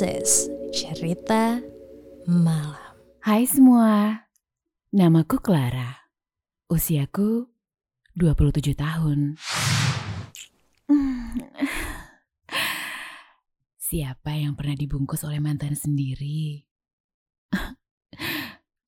Is Cerita Malam. Hai semua, namaku Clara. Usiaku 27 tahun. Hmm. Siapa yang pernah dibungkus oleh mantan sendiri?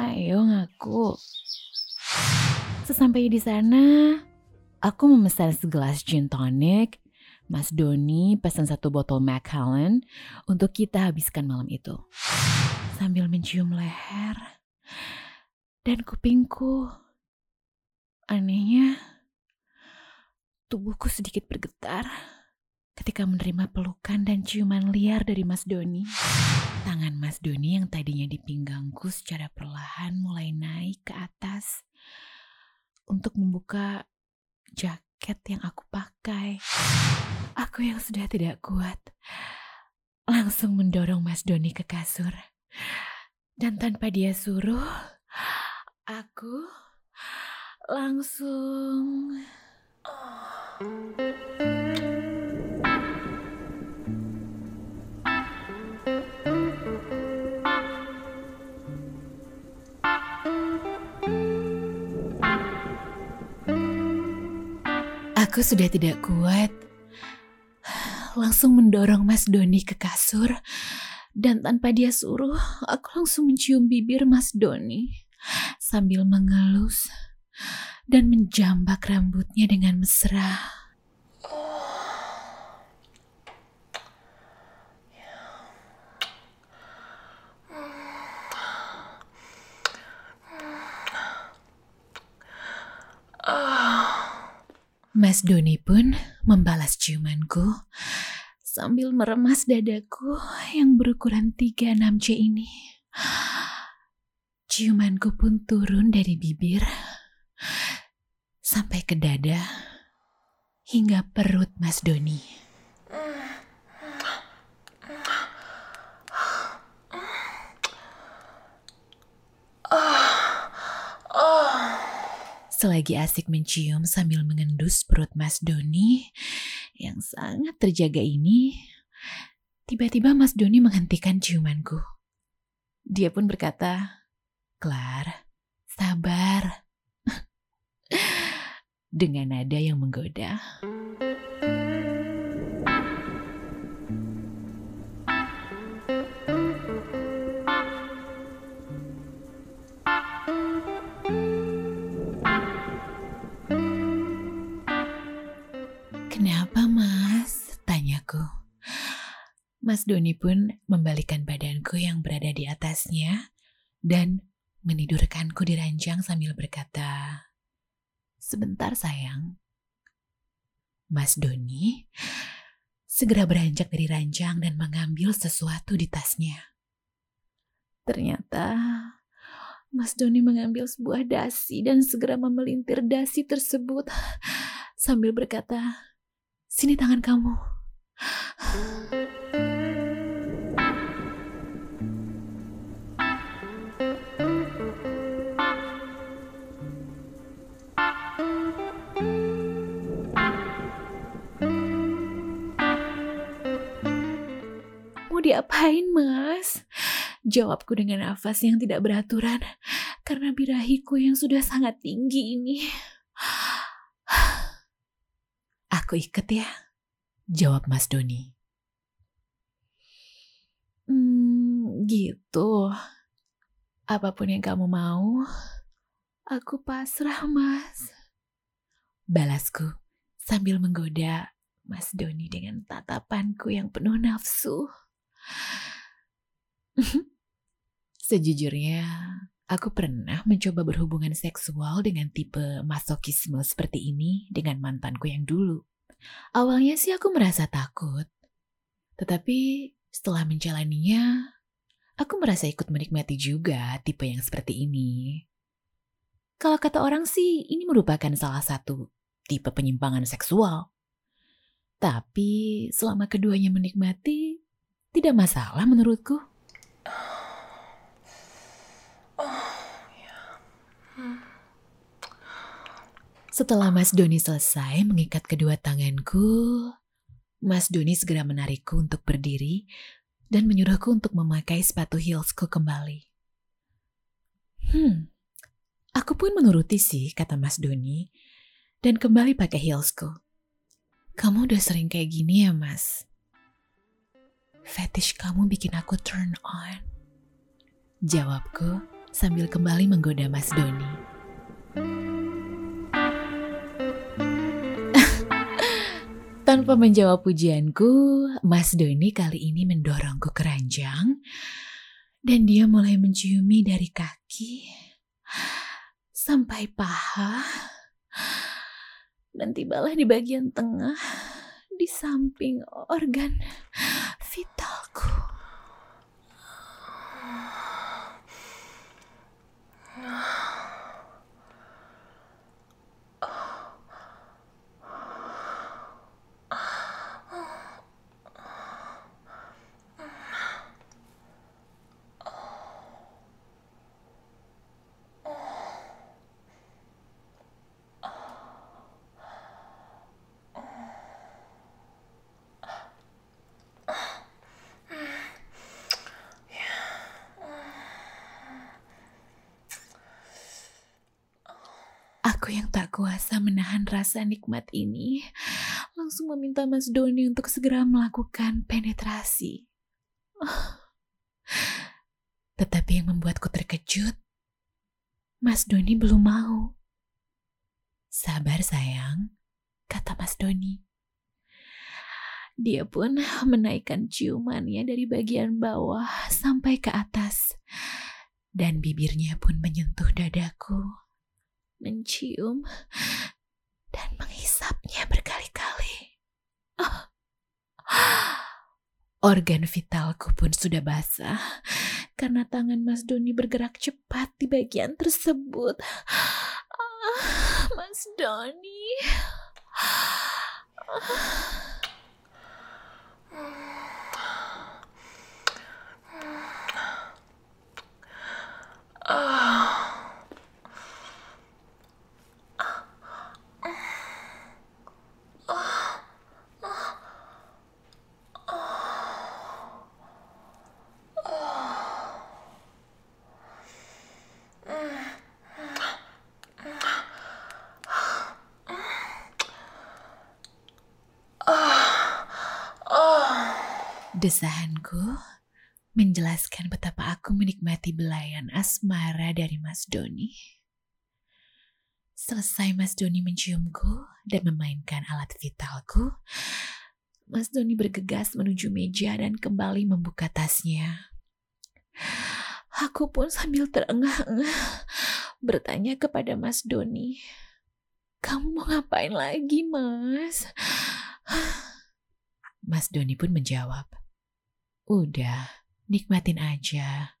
Ayo ngaku. Sesampai di sana, aku memesan segelas gin tonic Mas Doni pesan satu botol Macallan untuk kita habiskan malam itu. Sambil mencium leher dan kupingku. Anehnya, tubuhku sedikit bergetar ketika menerima pelukan dan ciuman liar dari Mas Doni. Tangan Mas Doni yang tadinya di pinggangku secara perlahan mulai naik ke atas untuk membuka jaket yang aku pakai. Aku yang sudah tidak kuat langsung mendorong Mas Doni ke kasur. Dan tanpa dia suruh, aku langsung... Aku sudah tidak kuat langsung mendorong Mas Doni ke kasur. Dan tanpa dia suruh, aku langsung mencium bibir Mas Doni sambil mengelus dan menjambak rambutnya dengan mesra. Mas Doni pun membalas ciumanku sambil meremas dadaku yang berukuran 36C ini. Ciumanku pun turun dari bibir sampai ke dada hingga perut Mas Doni. Selagi asik mencium sambil mengendus perut Mas Doni yang sangat terjaga ini, tiba-tiba Mas Doni menghentikan ciumanku. Dia pun berkata, Klar, sabar. Dengan nada yang menggoda. Doni pun membalikan badanku yang berada di atasnya dan menidurkanku di ranjang sambil berkata, Sebentar sayang. Mas Doni segera beranjak dari ranjang dan mengambil sesuatu di tasnya. Ternyata Mas Doni mengambil sebuah dasi dan segera memelintir dasi tersebut sambil berkata, Sini tangan kamu. Diapain mas? Jawabku dengan nafas yang tidak beraturan karena birahiku yang sudah sangat tinggi ini. Aku ikat ya, jawab Mas Doni. Hmm, gitu. Apa pun yang kamu mau, aku pasrah mas. Balasku sambil menggoda Mas Doni dengan tatapanku yang penuh nafsu. Sejujurnya, aku pernah mencoba berhubungan seksual dengan tipe masokisme seperti ini dengan mantanku yang dulu. Awalnya sih aku merasa takut. Tetapi setelah menjalaninya, aku merasa ikut menikmati juga tipe yang seperti ini. Kalau kata orang sih, ini merupakan salah satu tipe penyimpangan seksual. Tapi selama keduanya menikmati, tidak masalah menurutku. Setelah Mas Doni selesai mengikat kedua tanganku, Mas Doni segera menarikku untuk berdiri dan menyuruhku untuk memakai sepatu heelsku kembali. Hmm, aku pun menuruti sih, kata Mas Doni, dan kembali pakai heelsku. Kamu udah sering kayak gini ya, Mas? Fetish kamu bikin aku turn on. Jawabku sambil kembali menggoda Mas Doni. Tanpa menjawab pujianku, Mas Doni kali ini mendorongku ke ranjang. Dan dia mulai menciumi dari kaki. Sampai paha. Dan tibalah di bagian tengah. Di samping organ vitalku. Aku yang tak kuasa menahan rasa nikmat ini, langsung meminta Mas Doni untuk segera melakukan penetrasi. Tetapi yang membuatku terkejut, Mas Doni belum mau. Sabar sayang, kata Mas Doni. Dia pun menaikkan ciumannya dari bagian bawah sampai ke atas. Dan bibirnya pun menyentuh dadaku mencium, dan menghisapnya berkali-kali. Organ vitalku pun sudah basah karena tangan Mas Doni bergerak cepat di bagian tersebut. Ah, Mas Doni. Desahanku menjelaskan betapa aku menikmati belayan asmara dari Mas Doni. Selesai Mas Doni menciumku dan memainkan alat vitalku, Mas Doni bergegas menuju meja dan kembali membuka tasnya. Aku pun sambil terengah-engah bertanya kepada Mas Doni, "Kamu mau ngapain lagi, Mas?" Mas Doni pun menjawab, Udah, nikmatin aja.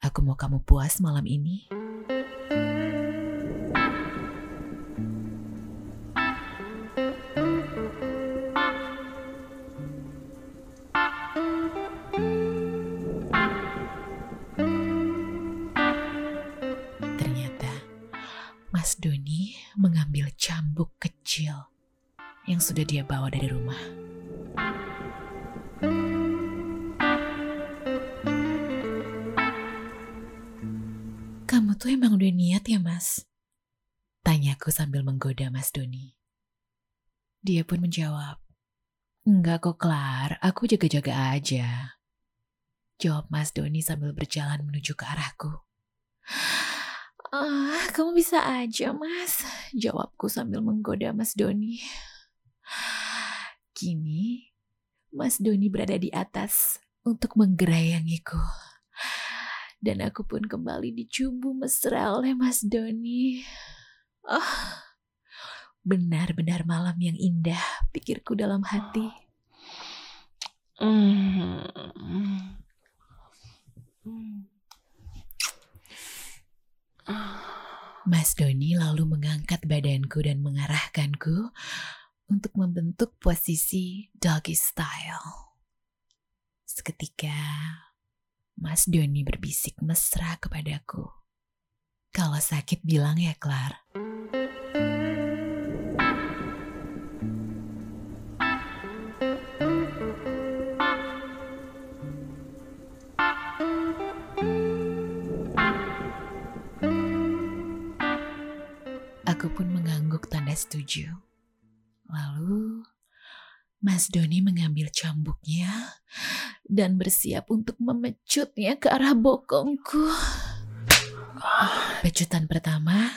Aku mau kamu puas malam ini. Kamu tuh emang udah niat ya mas? Tanyaku sambil menggoda mas Doni. Dia pun menjawab, Enggak kok Klar, aku jaga-jaga aja. Jawab mas Doni sambil berjalan menuju ke arahku. Ah, kamu bisa aja mas, jawabku sambil menggoda mas Doni. Kini, mas Doni berada di atas untuk menggerayangiku. Dan aku pun kembali dicubu mesra oleh Mas Doni. Oh, benar-benar malam yang indah, pikirku dalam hati. Mas Doni lalu mengangkat badanku dan mengarahkanku untuk membentuk posisi doggy style. Seketika Mas Doni berbisik mesra kepadaku. Kalau sakit bilang ya, Klar. Aku pun mengangguk tanda setuju. Lalu Mas Doni mengambil cambuknya dan bersiap untuk memecutnya ke arah bokongku. Pecutan pertama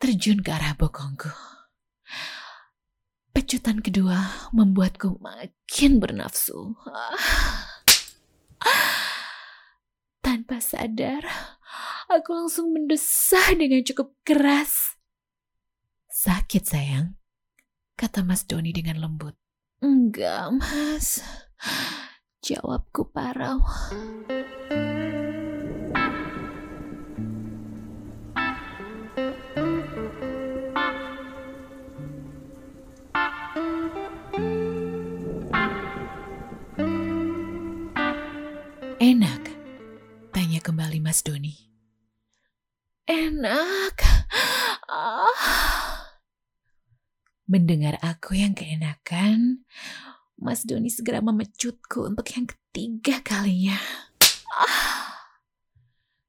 terjun ke arah bokongku. Pecutan kedua membuatku makin bernafsu. Tanpa sadar, aku langsung mendesah dengan cukup keras. Sakit sayang, kata Mas Doni dengan lembut. Enggak mas, jawabku parau. Enak, tanya kembali Mas Doni. Enak. Ah. Mendengar aku yang keenakan, Mas Doni segera memecutku untuk yang ketiga kalinya. Ah.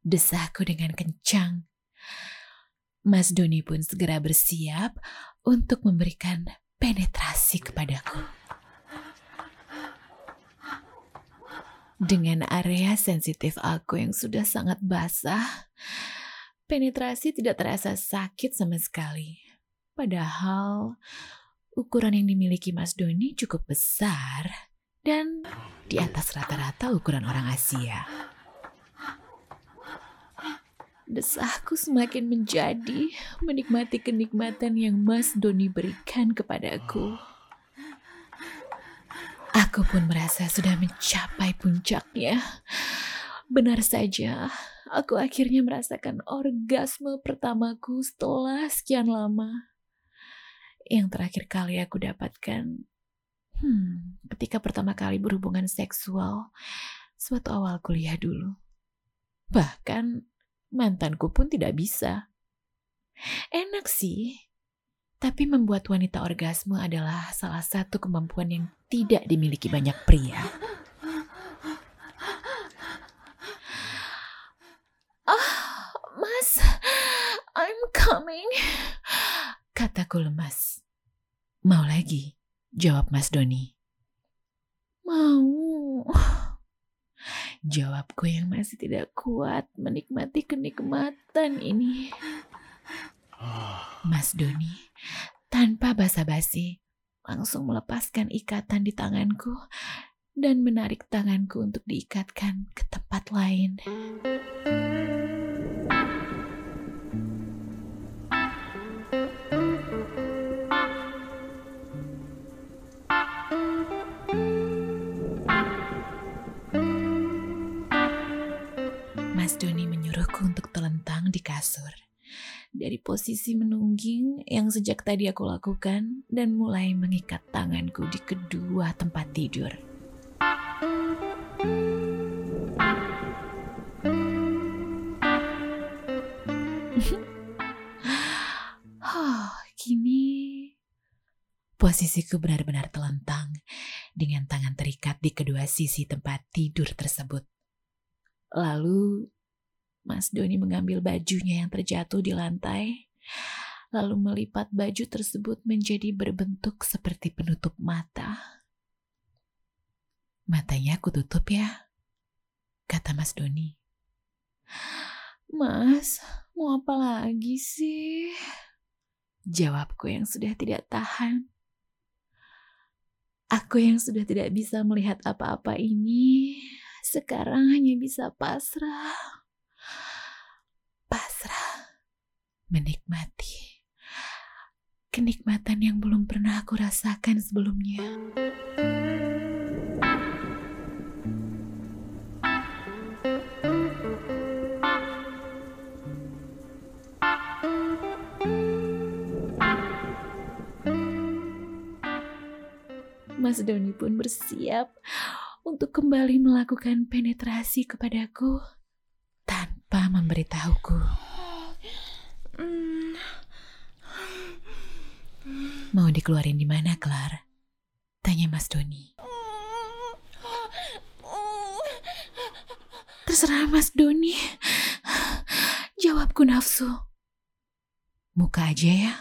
Desahku dengan kencang. Mas Doni pun segera bersiap untuk memberikan penetrasi kepadaku. Dengan area sensitif aku yang sudah sangat basah, penetrasi tidak terasa sakit sama sekali. Padahal ukuran yang dimiliki Mas Doni cukup besar dan di atas rata-rata ukuran orang Asia. Desahku semakin menjadi menikmati kenikmatan yang Mas Doni berikan kepadaku. Aku pun merasa sudah mencapai puncaknya. Benar saja, aku akhirnya merasakan orgasme pertamaku setelah sekian lama. Yang terakhir kali aku dapatkan, hmm, ketika pertama kali berhubungan seksual, suatu awal kuliah dulu. Bahkan mantanku pun tidak bisa. Enak sih, tapi membuat wanita orgasme adalah salah satu kemampuan yang tidak dimiliki banyak pria. Ah, Mas, I'm coming. Kataku lemas. Mau lagi? Jawab Mas Doni. Mau. Jawabku yang masih tidak kuat menikmati kenikmatan ini. Mas Doni, tanpa basa-basi, langsung melepaskan ikatan di tanganku dan menarik tanganku untuk diikatkan ke tempat lain. Telentang di kasur dari posisi menungging yang sejak tadi aku lakukan dan mulai mengikat tanganku di kedua tempat tidur. oh, kini posisiku benar-benar telentang dengan tangan terikat di kedua sisi tempat tidur tersebut. Lalu Mas Doni mengambil bajunya yang terjatuh di lantai, lalu melipat baju tersebut menjadi berbentuk seperti penutup mata. Matanya aku tutup ya, kata Mas Doni. Mas, mau apa lagi sih? Jawabku yang sudah tidak tahan. Aku yang sudah tidak bisa melihat apa-apa ini, sekarang hanya bisa pasrah menikmati kenikmatan yang belum pernah aku rasakan sebelumnya. Mas Doni pun bersiap untuk kembali melakukan penetrasi kepadaku tanpa memberitahuku. Mau dikeluarin di mana, Klar? Tanya Mas Doni. Terserah Mas Doni. Jawabku nafsu. Muka aja ya,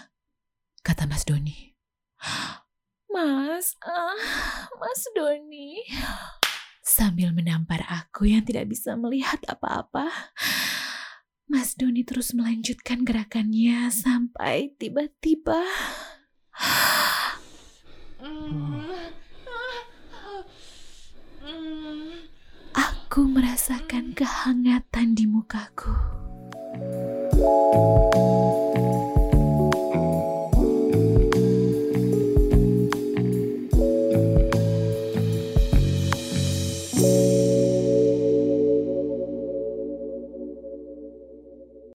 kata Mas Doni. Mas, ah, Mas Doni. Sambil menampar aku yang tidak bisa melihat apa-apa, Mas Doni terus melanjutkan gerakannya sampai tiba-tiba aku merasakan kehangatan di mukaku.